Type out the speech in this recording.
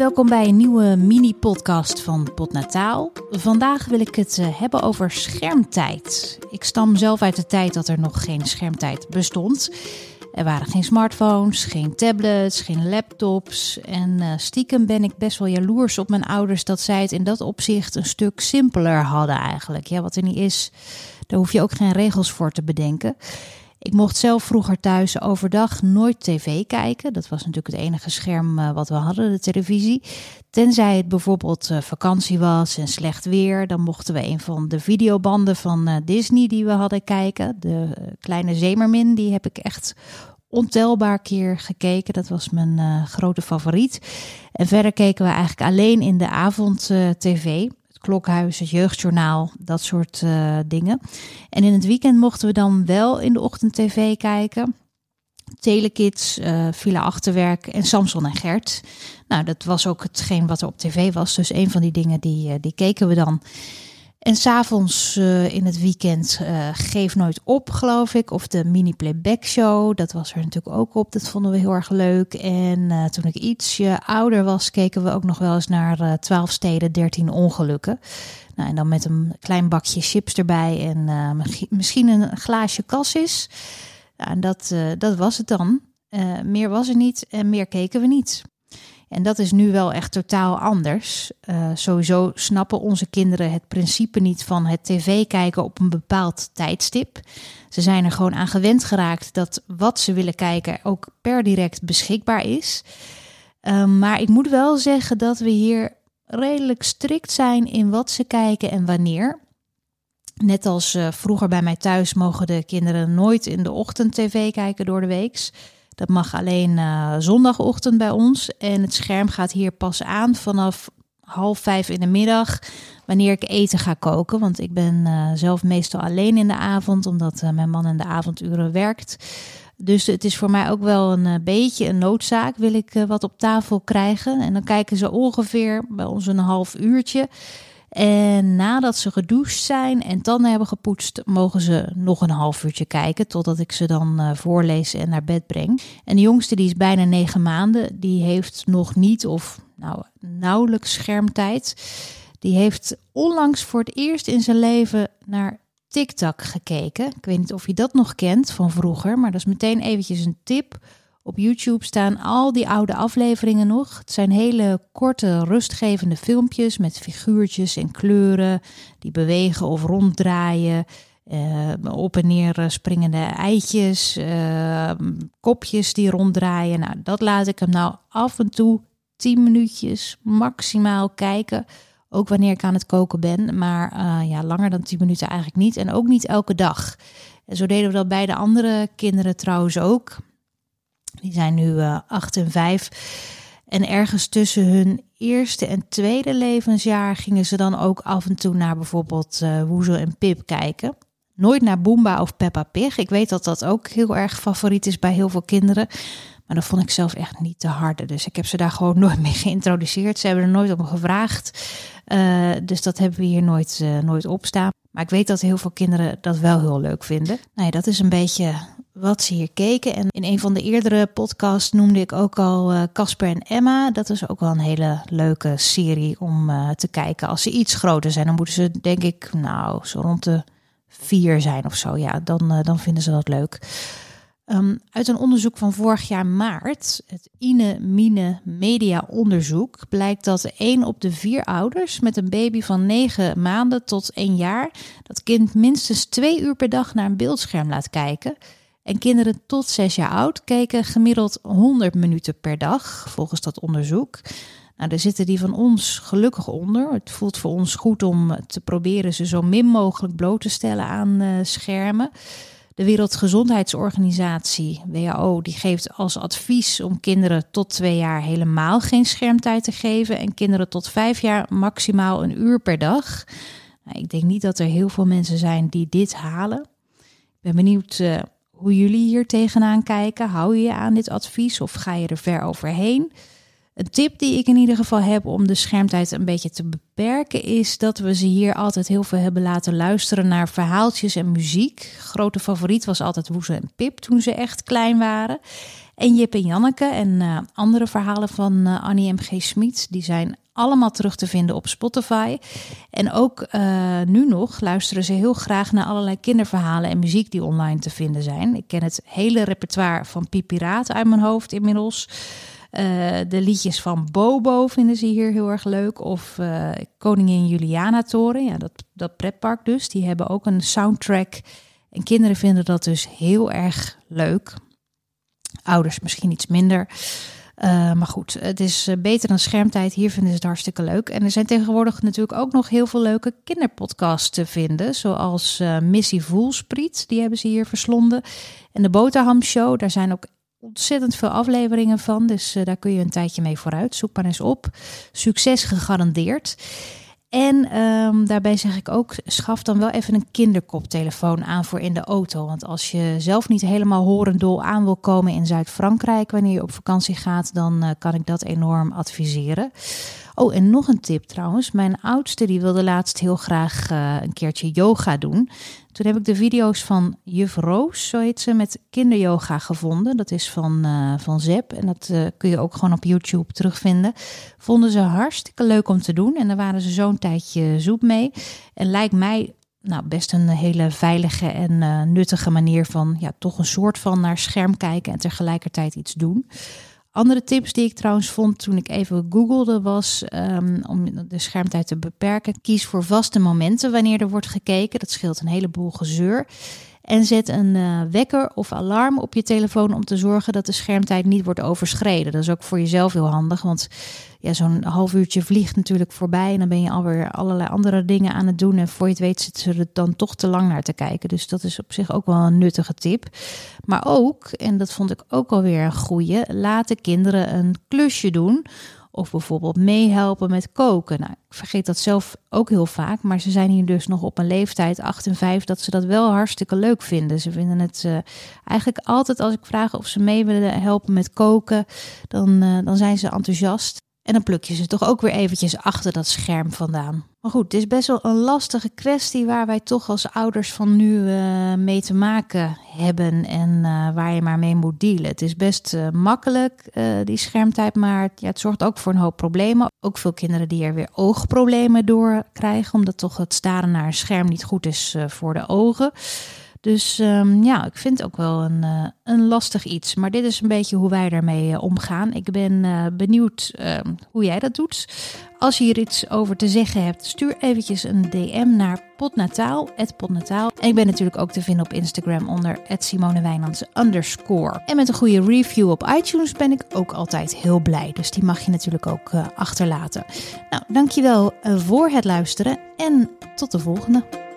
welkom bij een nieuwe mini-podcast van Potnataal. Vandaag wil ik het eh, hebben over schermtijd. Ik stam zelf uit de tijd dat er nog geen schermtijd bestond. Er waren geen smartphones, geen tablets, geen laptops. En uh, stiekem ben ik best wel jaloers op mijn ouders dat zij het in dat opzicht een stuk simpeler hadden eigenlijk. Ja, wat er niet is, daar hoef je ook geen regels voor te bedenken. Ik mocht zelf vroeger thuis overdag nooit tv kijken. Dat was natuurlijk het enige scherm uh, wat we hadden, de televisie. Tenzij het bijvoorbeeld uh, vakantie was en slecht weer, dan mochten we een van de videobanden van uh, Disney die we hadden kijken. De kleine Zemermin, die heb ik echt ontelbaar keer gekeken. Dat was mijn grote favoriet. En verder keken we eigenlijk alleen in de avond tv. Klokhuis, het Jeugdjournaal, dat soort uh, dingen. En in het weekend mochten we dan wel in de ochtend tv kijken. Telekids, uh, Villa Achterwerk en Samson en Gert. Nou, dat was ook hetgeen wat er op tv was. Dus een van die dingen die, uh, die keken we dan. En s'avonds uh, in het weekend uh, Geef Nooit Op, geloof ik. Of de mini playback show. Dat was er natuurlijk ook op. Dat vonden we heel erg leuk. En uh, toen ik ietsje ouder was, keken we ook nog wel eens naar 12 steden, 13 ongelukken. Nou, en dan met een klein bakje chips erbij en misschien een glaasje cassis. Nou, en dat, dat was het dan. meer was er niet en meer keken we niet. En dat is nu wel echt totaal anders. Uh, sowieso snappen onze kinderen het principe niet van het tv kijken op een bepaald tijdstip. Ze zijn er gewoon aan gewend geraakt dat wat ze willen kijken ook per direct beschikbaar is. Uh, maar ik moet wel zeggen dat we hier redelijk strikt zijn in wat ze kijken en wanneer. Net als uh, vroeger bij mij thuis mogen de kinderen nooit in de ochtend tv kijken door de weeks. Dat mag alleen uh, zondagochtend bij ons. En het scherm gaat hier pas aan vanaf half vijf in de middag. Wanneer ik eten ga koken. Want ik ben uh, zelf meestal alleen in de avond. Omdat uh, mijn man in de avonduren werkt. Dus het is voor mij ook wel een beetje een noodzaak. Wil ik wat op tafel krijgen. En dan kijken ze ongeveer bij ons een half uurtje. En nadat ze gedoucht zijn en tanden hebben gepoetst, mogen ze nog een half uurtje kijken. Totdat ik ze dan uh, voorlees en naar bed breng. En de jongste, die is bijna negen maanden, die heeft nog niet of nou, nauwelijks schermtijd. Die heeft onlangs voor het eerst in zijn leven naar TikTok gekeken. Ik weet niet of je dat nog kent van vroeger, maar dat is meteen eventjes een tip op YouTube staan al die oude afleveringen nog. Het zijn hele korte, rustgevende filmpjes met figuurtjes en kleuren die bewegen of ronddraaien. Uh, op en neer springende eitjes, uh, kopjes die ronddraaien. Nou, dat laat ik hem nou af en toe 10 minuutjes maximaal kijken. Ook wanneer ik aan het koken ben. Maar ja, langer dan 10 minuten eigenlijk niet. En ook niet elke dag. En zo deden we dat bij de andere kinderen trouwens ook. Die zijn nu uh, acht en vijf. En ergens tussen hun eerste en tweede levensjaar gingen ze dan ook af en toe naar bijvoorbeeld uh, Woezel en Pip kijken. Nooit naar Boomba of Peppa Pig. Ik weet dat dat ook heel erg favoriet is bij heel veel kinderen. Maar dat vond ik zelf echt niet te harde. Dus ik heb ze daar gewoon nooit mee geïntroduceerd. Ze hebben er nooit om gevraagd. Uh, dus dat hebben we hier nooit, nooit op staan. Maar ik weet dat heel veel kinderen dat wel heel leuk vinden. Nou ja, dat is een beetje wat ze hier keken. En in een van de eerdere podcasts noemde ik ook al Casper uh, en Emma. Dat is ook wel een hele leuke serie om uh, te kijken. Als ze iets groter zijn, dan moeten ze denk ik, nou, zo rond de vier zijn of zo. Ja, dan, uh, dan vinden ze dat leuk. Um, uit een onderzoek van vorig jaar maart, het INE-MINE Media Onderzoek, blijkt dat één op de vier ouders met een baby van negen maanden tot één jaar dat kind minstens twee uur per dag naar een beeldscherm laat kijken. En kinderen tot zes jaar oud keken gemiddeld 100 minuten per dag, volgens dat onderzoek. Nou, daar zitten die van ons gelukkig onder. Het voelt voor ons goed om te proberen ze zo min mogelijk bloot te stellen aan uh, schermen. De Wereldgezondheidsorganisatie, WHO, die geeft als advies om kinderen tot twee jaar helemaal geen schermtijd te geven en kinderen tot vijf jaar maximaal een uur per dag. Nou, ik denk niet dat er heel veel mensen zijn die dit halen. Ik ben benieuwd uh, hoe jullie hier tegenaan kijken. Hou je je aan dit advies of ga je er ver overheen? Een tip die ik in ieder geval heb om de schermtijd een beetje te beperken, is dat we ze hier altijd heel veel hebben laten luisteren naar verhaaltjes en muziek. Grote favoriet was altijd Woeze en Pip toen ze echt klein waren. En Jip en Janneke en eh, andere verhalen van uh, Annie M.G. Smit, die zijn allemaal terug te vinden op Spotify. En ook uh, nu nog luisteren ze heel graag naar allerlei kinderverhalen en muziek die online te vinden zijn. Ik ken het hele repertoire van Pipiraat uit mijn hoofd inmiddels. Uh, de liedjes van Bobo vinden ze hier heel erg leuk. Of uh, Koningin Juliana Toren, ja, dat, dat pretpark dus. Die hebben ook een soundtrack. En kinderen vinden dat dus heel erg leuk. Ouders misschien iets minder. Uh, maar goed, het is beter dan schermtijd. Hier vinden ze het hartstikke leuk. En er zijn tegenwoordig natuurlijk ook nog heel veel leuke kinderpodcasts te vinden. Zoals uh, Missy Voelspriet, die hebben ze hier verslonden. En de Boterham Show, daar zijn ook ontzettend veel afleveringen van. Dus daar kun je een tijdje mee vooruit. Zoek maar eens op. Succes gegarandeerd. En um, daarbij zeg ik ook, schaf dan wel even een kinderkoptelefoon aan voor in de auto. Want als je zelf niet helemaal horendol aan wil komen in Zuid-Frankrijk wanneer je op vakantie gaat, dan uh, kan ik dat enorm adviseren. Oh, en nog een tip trouwens. Mijn oudste die wilde laatst heel graag uh, een keertje yoga doen. Toen heb ik de video's van Juf Roos, zo heet ze, met kinderyoga gevonden. Dat is van, uh, van Zep en dat uh, kun je ook gewoon op YouTube terugvinden. Vonden ze hartstikke leuk om te doen en daar waren ze zo'n tijdje zoep mee. En lijkt mij nou, best een hele veilige en nuttige manier van ja, toch een soort van naar scherm kijken en tegelijkertijd iets doen. Andere tips die ik trouwens vond toen ik even googelde was um, om de schermtijd te beperken. Kies voor vaste momenten wanneer er wordt gekeken. Dat scheelt een heleboel gezeur. En zet een uh, wekker of alarm op je telefoon om te zorgen dat de schermtijd niet wordt overschreden. Dat is ook voor jezelf heel handig, want ja, zo'n half uurtje vliegt natuurlijk voorbij en dan ben je alweer allerlei andere dingen aan het doen. En voor je het weet zitten ze er dan toch te lang naar te kijken. Dus dat is op zich ook wel een nuttige tip. Maar ook, en dat vond ik ook alweer een goeie, laten kinderen een klusje doen of bijvoorbeeld meehelpen met koken. Nou, ik vergeet dat zelf ook heel vaak. Maar ze zijn hier dus nog op een leeftijd 8 en 5 dat ze dat wel hartstikke leuk vinden. Ze vinden het uh, eigenlijk altijd als ik vraag of ze mee willen helpen met koken, dan, uh, dan zijn ze enthousiast. En dan pluk je ze toch ook weer eventjes achter dat scherm vandaan. Maar goed, het is best wel een lastige kwestie waar wij toch als ouders van nu uh, mee te maken hebben en uh, waar je maar mee moet dealen. Het is best uh, makkelijk, die schermtijd, maar ja, het zorgt ook voor een hoop problemen. Ook veel kinderen die er weer oogproblemen door krijgen, omdat toch het staren naar een scherm niet goed is voor de ogen. Dus um, ja, ik vind het ook wel een, uh, een lastig iets. Maar dit is een beetje hoe wij daarmee uh, omgaan. Ik ben uh, benieuwd hoe jij dat doet. Als je hier iets over te zeggen hebt, stuur eventjes een DM naar potnataal, potnataal. En ik ben natuurlijk ook te vinden op Instagram onder Simone underscore. En met een goede review op iTunes ben ik ook altijd heel blij. Dus die mag je natuurlijk ook achterlaten. Nou, dankjewel voor het luisteren en tot de volgende.